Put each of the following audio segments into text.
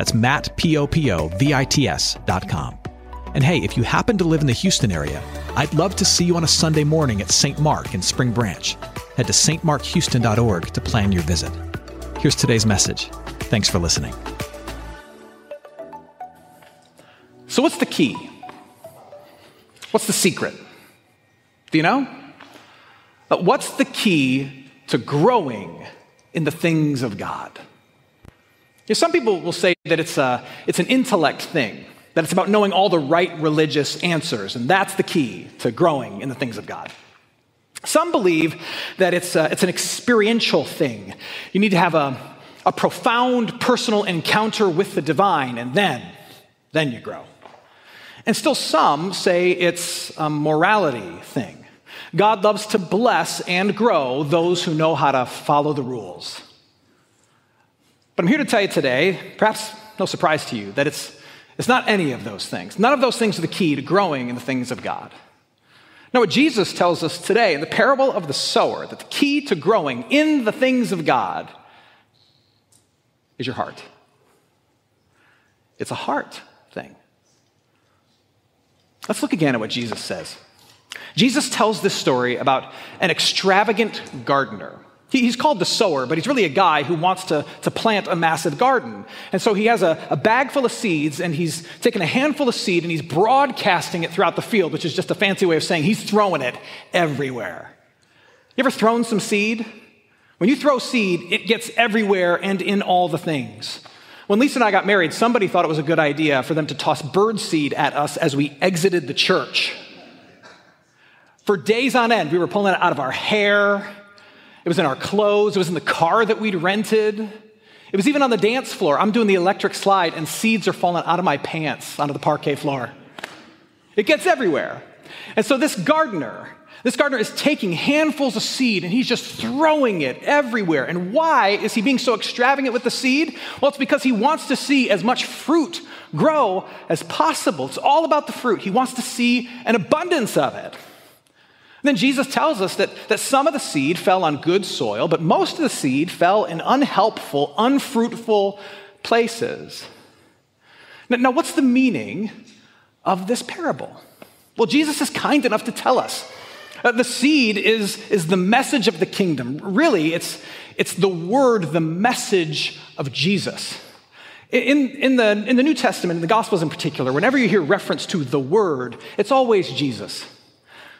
That's Matt, P-O-P-O-V-I-T-S dot com. And hey, if you happen to live in the Houston area, I'd love to see you on a Sunday morning at St. Mark in Spring Branch. Head to stmarkhouston.org to plan your visit. Here's today's message. Thanks for listening. So, what's the key? What's the secret? Do you know? Uh, What's the key to growing in the things of God? You know, some people will say that it's, a, it's an intellect thing, that it's about knowing all the right religious answers, and that's the key to growing in the things of God. Some believe that it's, a, it's an experiential thing. You need to have a, a profound personal encounter with the divine, and then, then you grow. And still, some say it's a morality thing. God loves to bless and grow those who know how to follow the rules. But I'm here to tell you today, perhaps no surprise to you, that it's, it's not any of those things. None of those things are the key to growing in the things of God. Now, what Jesus tells us today in the parable of the sower, that the key to growing in the things of God is your heart. It's a heart thing. Let's look again at what Jesus says. Jesus tells this story about an extravagant gardener. He- He's called the sower, but he's really a guy who wants to, to plant a massive garden. And so he has a, a bag full of seeds, and he's taken a handful of seed and he's broadcasting it throughout the field, which is just a fancy way of saying he's throwing it everywhere. You ever thrown some seed? When you throw seed, it gets everywhere and in all the things. When Lisa and I got married, somebody thought it was a good idea for them to toss bird seed at us as we exited the church. For days on end, we were pulling it out of our hair. It was in our clothes. It was in the car that we'd rented. It was even on the dance floor. I'm doing the electric slide, and seeds are falling out of my pants onto the parquet floor. It gets everywhere. And so this gardener, this gardener is taking handfuls of seed and he's just throwing it everywhere. And why is he being so extravagant with the seed? Well, it's because he wants to see as much fruit grow as possible. It's all about the fruit. He wants to see an abundance of it. Then Jesus tells us that, that some of the seed fell on good soil, but most of the seed fell in unhelpful, unfruitful places. Now, now, what's the meaning of this parable? Well, Jesus is kind enough to tell us. Uh, the seed is, is the message of the kingdom. Really, it's, it's the word, the message of Jesus. In, in, the, in the New Testament, in the Gospels in particular, whenever you hear reference to the word, it's always Jesus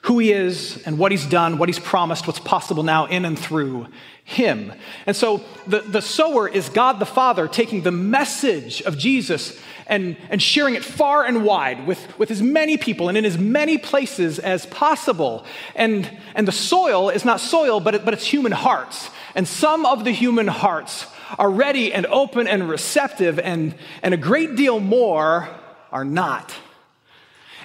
who he is and what he's done, what he's promised, what's possible now in and through him. And so the, the sower is God the Father taking the message of Jesus and, and sharing it far and wide with, with as many people and in as many places as possible. And, and the soil is not soil, but, it, but it's human hearts. And some of the human hearts are ready and open and receptive, and, and a great deal more are not.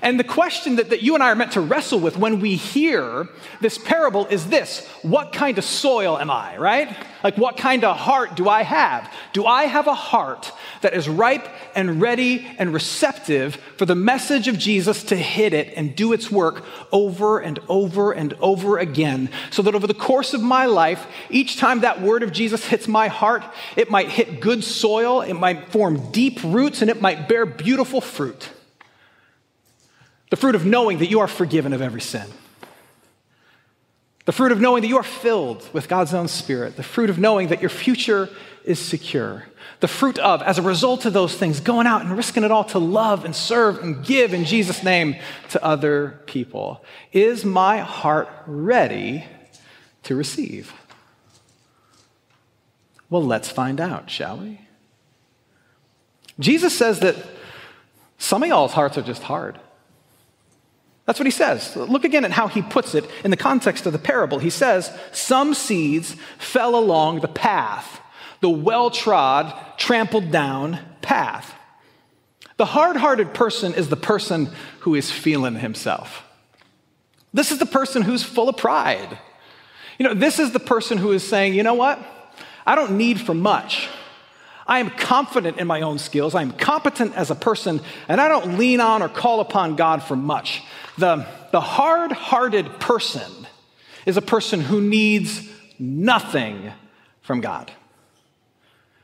And the question that, that you and I are meant to wrestle with when we hear this parable is this What kind of soil am I, right? Like, what kind of heart do I have? Do I have a heart that is ripe and ready and receptive for the message of Jesus to hit it and do its work over and over and over again? So that over the course of my life, each time that word of Jesus hits my heart, it might hit good soil, it might form deep roots, and it might bear beautiful fruit. The fruit of knowing that you are forgiven of every sin. The fruit of knowing that you are filled with God's own Spirit. The fruit of knowing that your future is secure. The fruit of, as a result of those things, going out and risking it all to love and serve and give in Jesus' name to other people. Is my heart ready to receive? Well, let's find out, shall we? Jesus says that some of y'all's hearts are just hard. That's what he says. Look again at how he puts it in the context of the parable. He says, Some seeds fell along the path, the well trod, trampled down path. The hard hearted person is the person who is feeling himself. This is the person who's full of pride. You know, this is the person who is saying, you know what? I don't need for much. I am confident in my own skills. I am competent as a person, and I don't lean on or call upon God for much. The, the hard hearted person is a person who needs nothing from God.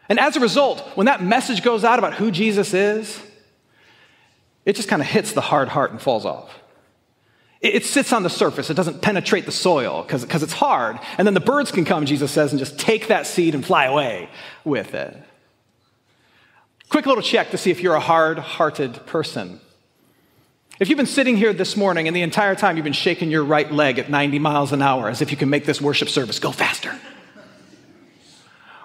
And as a result, when that message goes out about who Jesus is, it just kind of hits the hard heart and falls off. It, it sits on the surface, it doesn't penetrate the soil because it's hard. And then the birds can come, Jesus says, and just take that seed and fly away with it. Quick little check to see if you're a hard hearted person. If you've been sitting here this morning and the entire time you've been shaking your right leg at 90 miles an hour as if you can make this worship service go faster,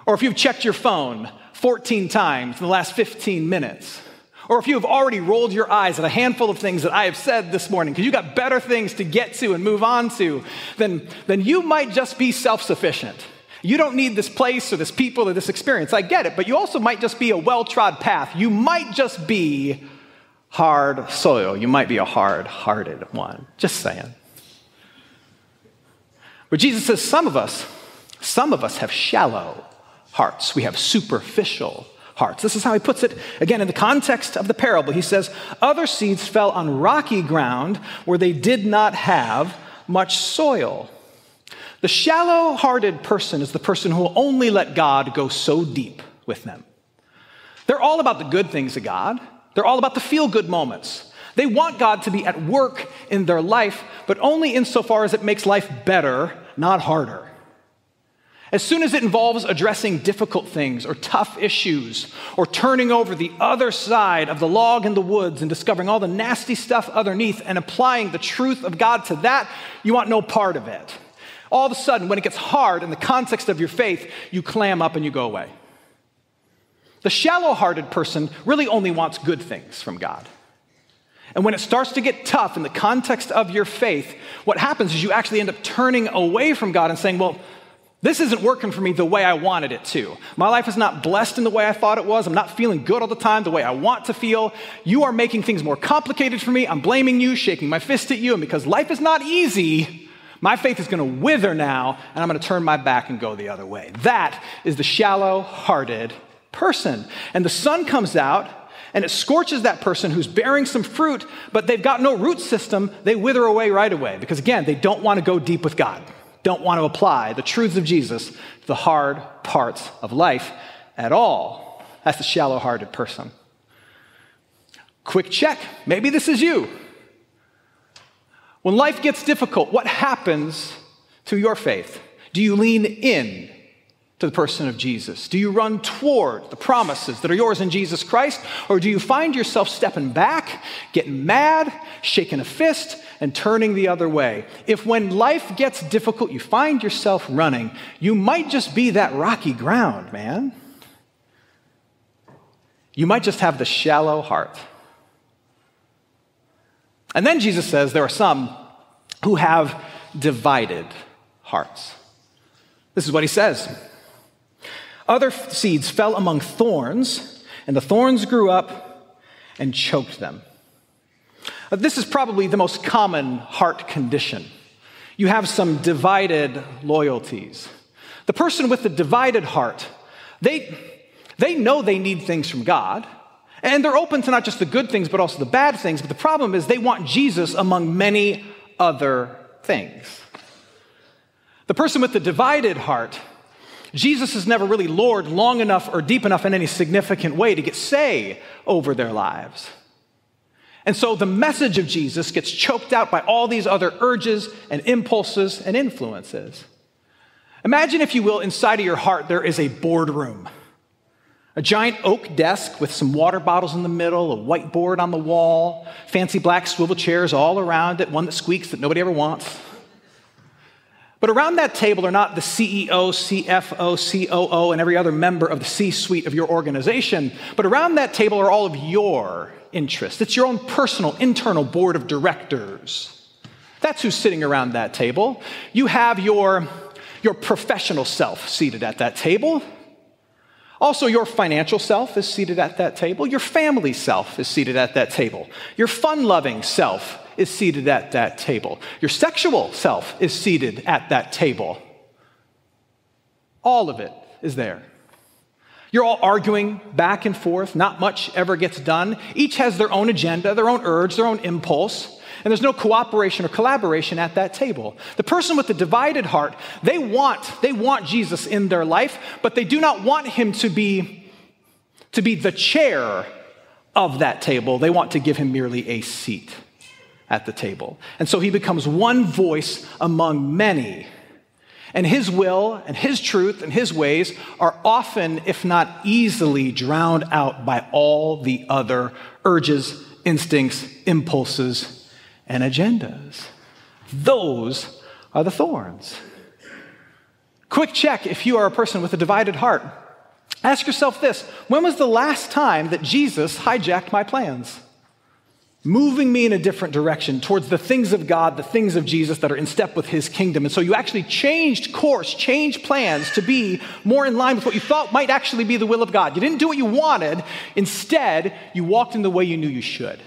or if you've checked your phone 14 times in the last 15 minutes, or if you have already rolled your eyes at a handful of things that I have said this morning, because you got better things to get to and move on to, then, then you might just be self sufficient. You don't need this place or this people or this experience. I get it, but you also might just be a well trod path. You might just be hard soil. You might be a hard hearted one. Just saying. But Jesus says some of us, some of us have shallow hearts. We have superficial hearts. This is how he puts it again in the context of the parable. He says, Other seeds fell on rocky ground where they did not have much soil. The shallow hearted person is the person who will only let God go so deep with them. They're all about the good things of God, they're all about the feel good moments. They want God to be at work in their life, but only insofar as it makes life better, not harder. As soon as it involves addressing difficult things or tough issues or turning over the other side of the log in the woods and discovering all the nasty stuff underneath and applying the truth of God to that, you want no part of it. All of a sudden, when it gets hard in the context of your faith, you clam up and you go away. The shallow hearted person really only wants good things from God. And when it starts to get tough in the context of your faith, what happens is you actually end up turning away from God and saying, Well, this isn't working for me the way I wanted it to. My life is not blessed in the way I thought it was. I'm not feeling good all the time the way I want to feel. You are making things more complicated for me. I'm blaming you, shaking my fist at you. And because life is not easy, my faith is going to wither now, and I'm going to turn my back and go the other way. That is the shallow hearted person. And the sun comes out, and it scorches that person who's bearing some fruit, but they've got no root system. They wither away right away because, again, they don't want to go deep with God, don't want to apply the truths of Jesus to the hard parts of life at all. That's the shallow hearted person. Quick check. Maybe this is you. When life gets difficult, what happens to your faith? Do you lean in to the person of Jesus? Do you run toward the promises that are yours in Jesus Christ? Or do you find yourself stepping back, getting mad, shaking a fist, and turning the other way? If when life gets difficult, you find yourself running, you might just be that rocky ground, man. You might just have the shallow heart. And then Jesus says there are some who have divided hearts. This is what he says Other seeds fell among thorns, and the thorns grew up and choked them. Uh, this is probably the most common heart condition. You have some divided loyalties. The person with the divided heart, they, they know they need things from God. And they're open to not just the good things, but also the bad things. But the problem is they want Jesus among many other things. The person with the divided heart, Jesus is never really Lord long enough or deep enough in any significant way to get say over their lives. And so the message of Jesus gets choked out by all these other urges and impulses and influences. Imagine, if you will, inside of your heart there is a boardroom. A giant oak desk with some water bottles in the middle, a whiteboard on the wall, fancy black swivel chairs all around it, one that squeaks that nobody ever wants. But around that table are not the CEO, CFO, COO, and every other member of the C suite of your organization, but around that table are all of your interests. It's your own personal internal board of directors. That's who's sitting around that table. You have your, your professional self seated at that table Also, your financial self is seated at that table. Your family self is seated at that table. Your fun loving self is seated at that table. Your sexual self is seated at that table. All of it is there. You're all arguing back and forth. Not much ever gets done. Each has their own agenda, their own urge, their own impulse. And there's no cooperation or collaboration at that table. The person with the divided heart, they want, they want Jesus in their life, but they do not want him to be, to be the chair of that table. They want to give him merely a seat at the table. And so he becomes one voice among many. And his will and his truth and his ways are often, if not easily, drowned out by all the other urges, instincts, impulses, and agendas. Those are the thorns. Quick check if you are a person with a divided heart. Ask yourself this When was the last time that Jesus hijacked my plans? moving me in a different direction towards the things of God, the things of Jesus that are in step with his kingdom. And so you actually changed course, changed plans to be more in line with what you thought might actually be the will of God. You didn't do what you wanted, instead, you walked in the way you knew you should.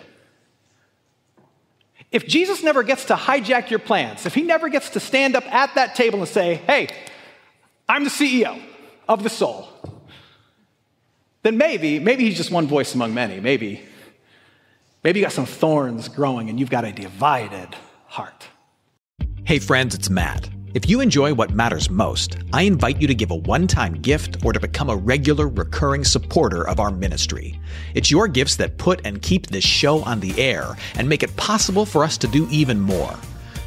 If Jesus never gets to hijack your plans, if he never gets to stand up at that table and say, hey, I'm the CEO of the soul, then maybe, maybe he's just one voice among many. Maybe Maybe you got some thorns growing and you've got a divided heart. Hey, friends, it's Matt. If you enjoy what matters most, I invite you to give a one time gift or to become a regular, recurring supporter of our ministry. It's your gifts that put and keep this show on the air and make it possible for us to do even more.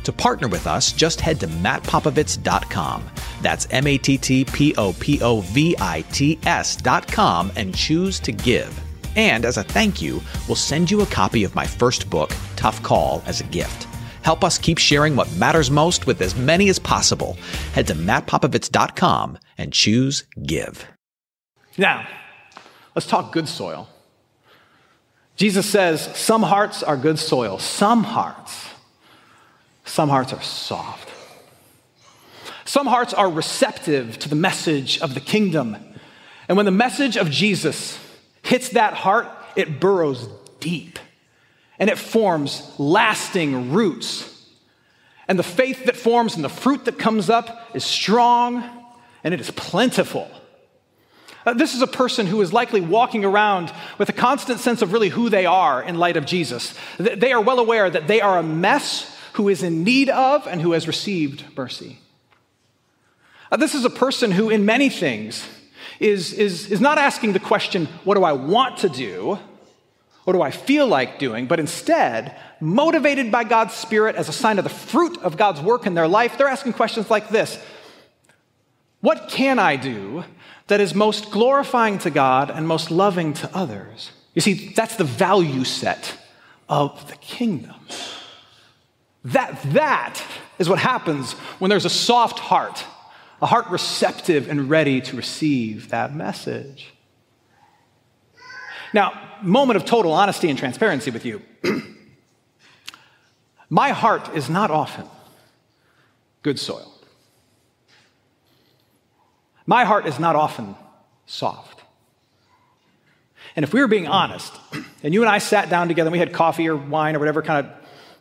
To partner with us, just head to mattpopovits.com. That's M A T T P O P O V I T S.com and choose to give. And as a thank you, we'll send you a copy of my first book, Tough Call, as a gift. Help us keep sharing what matters most with as many as possible. Head to mattpopovits.com and choose Give. Now, let's talk good soil. Jesus says some hearts are good soil, some hearts, some hearts are soft. Some hearts are receptive to the message of the kingdom. And when the message of Jesus hits that heart, it burrows deep and it forms lasting roots. And the faith that forms and the fruit that comes up is strong and it is plentiful. Uh, this is a person who is likely walking around with a constant sense of really who they are in light of Jesus. They are well aware that they are a mess who is in need of and who has received mercy. Uh, this is a person who, in many things, is, is, is not asking the question, what do I want to do? What do I feel like doing? But instead, motivated by God's Spirit as a sign of the fruit of God's work in their life, they're asking questions like this What can I do that is most glorifying to God and most loving to others? You see, that's the value set of the kingdom. That, that is what happens when there's a soft heart a heart receptive and ready to receive that message. Now, moment of total honesty and transparency with you. My heart is not often good soil. My heart is not often soft. And if we were being honest, and you and I sat down together and we had coffee or wine or whatever kind of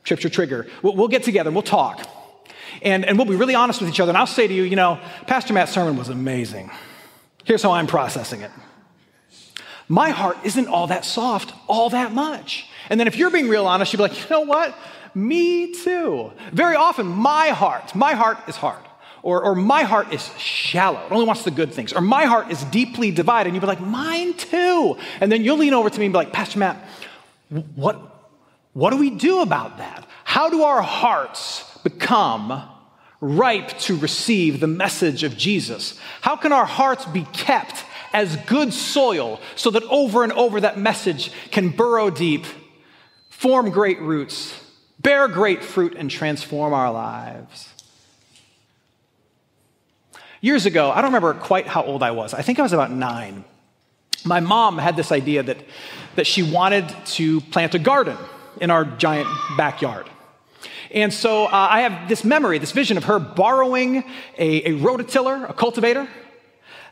trips your trigger, we'll, get together and we'll talk. And, and we'll be really honest with each other. And I'll say to you, you know, Pastor Matt's sermon was amazing. Here's how I'm processing it. My heart isn't all that soft, all that much. And then if you're being real honest, you'd be like, you know what? Me too. Very often, my heart, my heart is hard. Or, or my heart is shallow. It only wants the good things. Or my heart is deeply divided. And you'd be like, mine too. And then you'll lean over to me and be like, Pastor Matt, what, what do we do about that? How do our hearts become ripe to receive the message of Jesus? How can our hearts be kept as good soil so that over and over that message can burrow deep, form great roots, bear great fruit, and transform our lives? Years ago, I don't remember quite how old I was. I think I was about nine. My mom had this idea that, that she wanted to plant a garden in our giant backyard. And so uh, I have this memory, this vision of her borrowing a, a rototiller, a cultivator,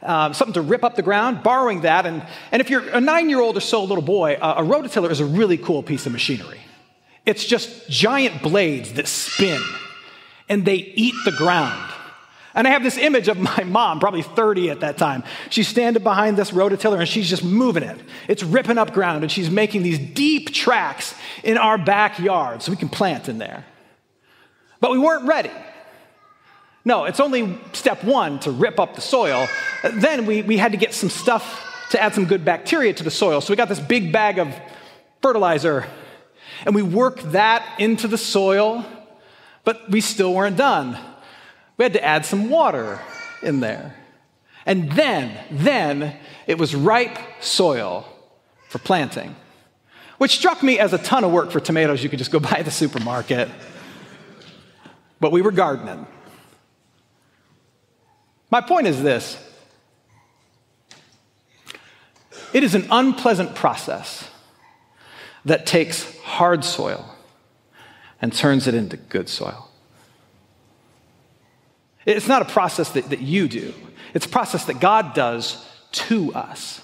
um, something to rip up the ground, borrowing that. And, and if you're a nine year old or so little boy, uh, a rototiller is a really cool piece of machinery. It's just giant blades that spin and they eat the ground. And I have this image of my mom, probably 30 at that time. She's standing behind this rototiller and she's just moving it. It's ripping up ground and she's making these deep tracks in our backyard so we can plant in there. But we weren't ready. No, it's only step one to rip up the soil. Then we, we had to get some stuff to add some good bacteria to the soil. So we got this big bag of fertilizer and we worked that into the soil, but we still weren't done. We had to add some water in there. And then, then it was ripe soil for planting, which struck me as a ton of work for tomatoes you could just go buy at the supermarket. But we were gardening. My point is this it is an unpleasant process that takes hard soil and turns it into good soil. It's not a process that, that you do, it's a process that God does to us.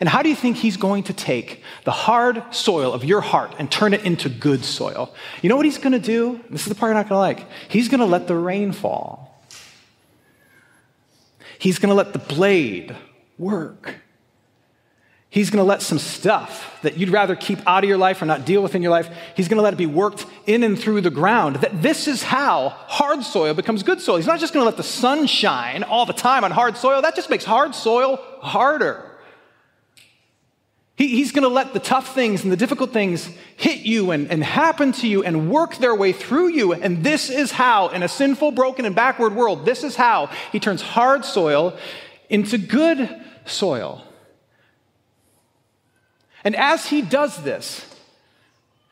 And how do you think He's going to take the hard soil of your heart and turn it into good soil? You know what He's going to do? This is the part you're not going to like. He's going to let the rain fall. He's going to let the blade work. He's going to let some stuff that you'd rather keep out of your life or not deal with in your life, he's going to let it be worked in and through the ground. That this is how hard soil becomes good soil. He's not just going to let the sun shine all the time on hard soil. That just makes hard soil harder. He, he's going to let the tough things and the difficult things hit you and, and happen to you and work their way through you. And this is how, in a sinful, broken, and backward world, this is how he turns hard soil into good soil. And as he does this,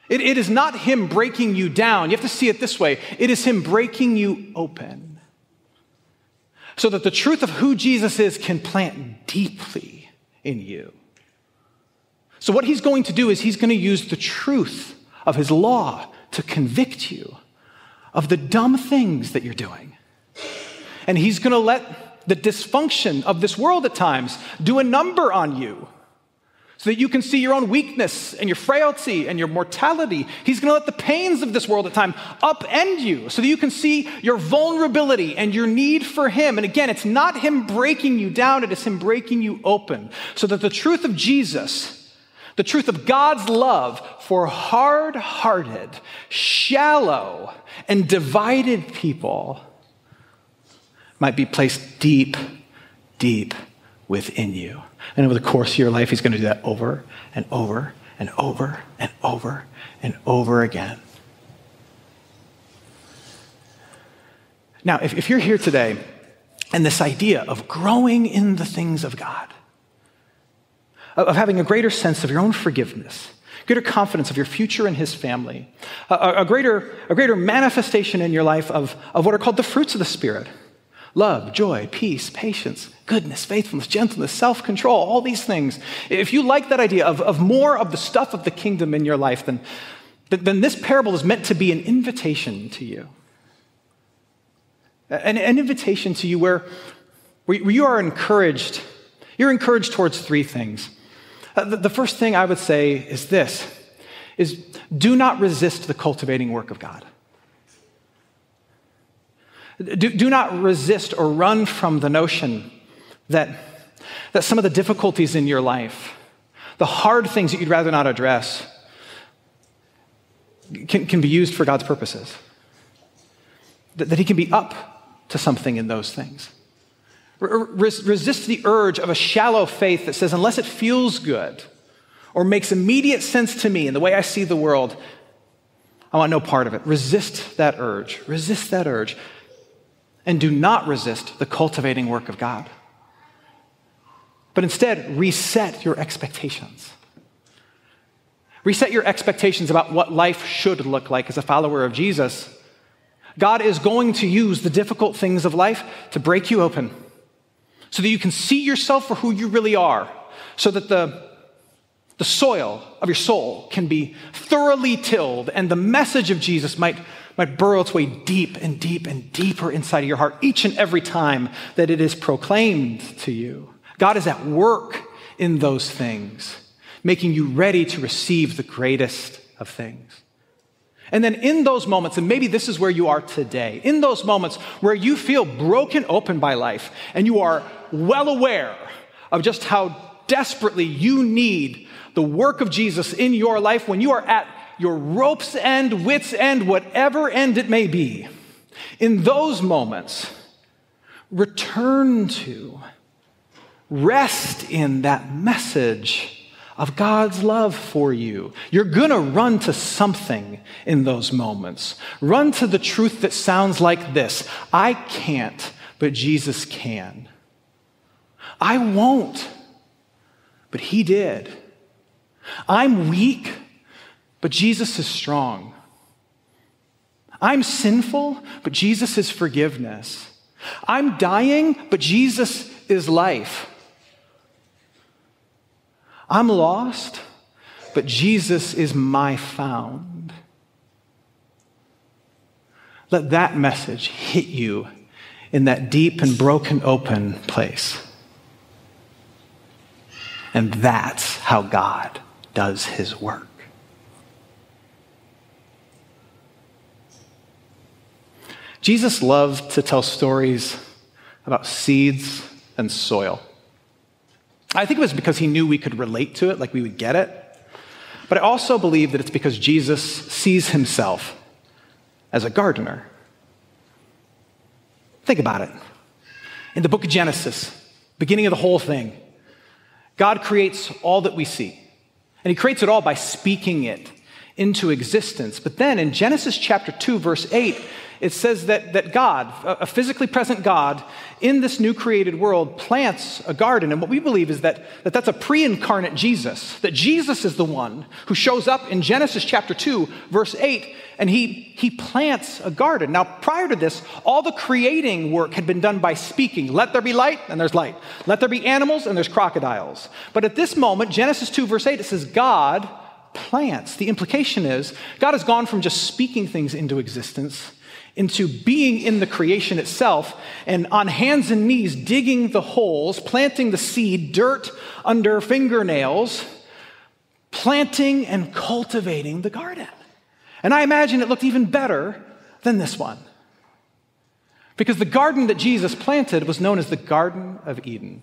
it, it is not him breaking you down. You have to see it this way it is him breaking you open so that the truth of who Jesus is can plant deeply in you. So, what he's going to do is he's going to use the truth of his law to convict you of the dumb things that you're doing. And he's going to let the dysfunction of this world at times do a number on you so that you can see your own weakness and your frailty and your mortality. He's going to let the pains of this world at times upend you so that you can see your vulnerability and your need for Him. And again, it's not Him breaking you down, it is Him breaking you open so that the truth of Jesus, the truth of God's love for hard hearted, shallow, and divided people might be placed deep, deep within you. And over the course of your life, He's going to do that over and over and over and over and over again. Now, if, if you're here today and this idea of growing in the things of God, of, having a greater sense of your own forgiveness, greater confidence of your future in his family, a, a, greater, a greater manifestation in your life of, of what are called the fruits of the Spirit love, joy, peace, patience, goodness, faithfulness, gentleness, self control, all these things. If you like that idea of, of more of the stuff of the kingdom in your life, then, then this parable is meant to be an invitation to you. An, an invitation to you where, where you are encouraged. You're encouraged towards three things. Uh, the, first thing I would say is this is do not resist the cultivating work of God. Do, do not resist or run from the notion that, that some of the difficulties in your life, the hard things that you'd rather not address, can, can be used for God's purposes. That, that He can be up to something in those things. Resist the urge of a shallow faith that says, unless it feels good or makes immediate sense to me in the way I see the world, I want no part of it. Resist that urge. Resist that urge and do not resist the cultivating work of God. But instead, reset your expectations. Reset your expectations about what life should look like as a follower of Jesus. God is going to use the difficult things of life to break you open so that you can see yourself for who you really are, so that the, the soil of your soul can be thoroughly tilled and the message of Jesus might might burrow its way deep and deep and deeper inside of your heart each and every time that it is proclaimed to you. God is at work in those things, making you ready to receive the greatest of things. And then in those moments, and maybe this is where you are today, in those moments where you feel broken open by life and you are well aware of just how desperately you need the work of Jesus in your life, when you are at your rope's end, wit's end, whatever end it may be, in those moments, return to, rest in that message of God's love for you. You're going to run to something in those moments. Run to the truth that sounds like this I can't, but Jesus can. I won't, but He did. I'm weak, but Jesus is strong. I'm sinful, but Jesus is forgiveness. I'm dying, but Jesus is life. I'm lost, but Jesus is my found. Let that message hit you in that deep and broken open place. And that's how God does his work. Jesus loved to tell stories about seeds and soil. I think it was because he knew we could relate to it, like we would get it. But I also believe that it's because Jesus sees himself as a gardener. Think about it. In the book of Genesis, beginning of the whole thing, God creates all that we see. And he creates it all by speaking it into existence. But then in Genesis chapter 2, verse 8, it says that, that God, a physically present God, in this new created world plants a garden. And what we believe is that, that that's a pre incarnate Jesus, that Jesus is the one who shows up in Genesis chapter 2, verse 8, and he, he plants a garden. Now, prior to this, all the creating work had been done by speaking. Let there be light, and there's light. Let there be animals, and there's crocodiles. But at this moment, Genesis 2, verse 8, it says, God plants. The implication is God has gone from just speaking things into existence into being in the creation itself and on hands and knees digging the holes, planting the seed, dirt under fingernails, planting and cultivating the garden. And I imagine it looked even better than this one. Because the garden that Jesus planted was known as the Garden of Eden.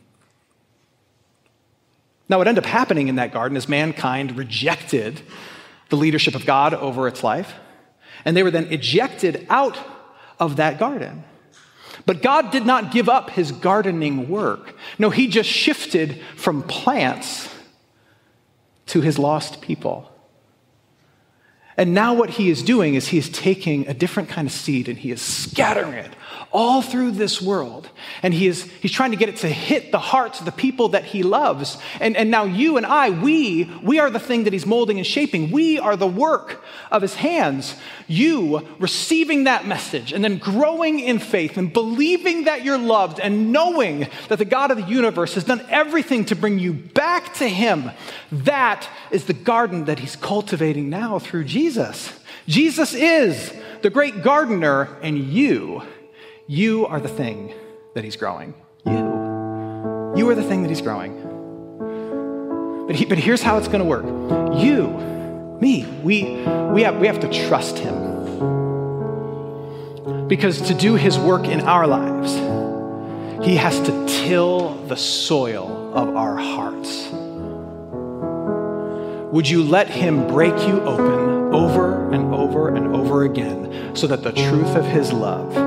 Now, what ended up happening in that garden is mankind rejected the leadership of God over its life and they were then ejected out of that garden. But God did not give up his gardening work. No, he just shifted from plants to his lost people. And now, what he is doing is he is taking a different kind of seed and he is scattering it all through this world. And he is, he's trying to get it to hit the hearts of the people that he loves. And, and now you and I, we, we are the thing that he's molding and shaping. We are the work of his hands. You receiving that message and then growing in faith and believing that you're loved and knowing that the God of the universe has done everything to bring you back to him. That is the garden that he's cultivating now through Jesus. Jesus is the great gardener, and you you are the thing that he's growing. You. You are the thing that he's growing. But, he, but here's how it's going to work. You, me, we, we, have, we have to trust him. Because to do his work in our lives, he has to till the soil of our hearts. Would you let him break you open over and over and over again so that the truth of his love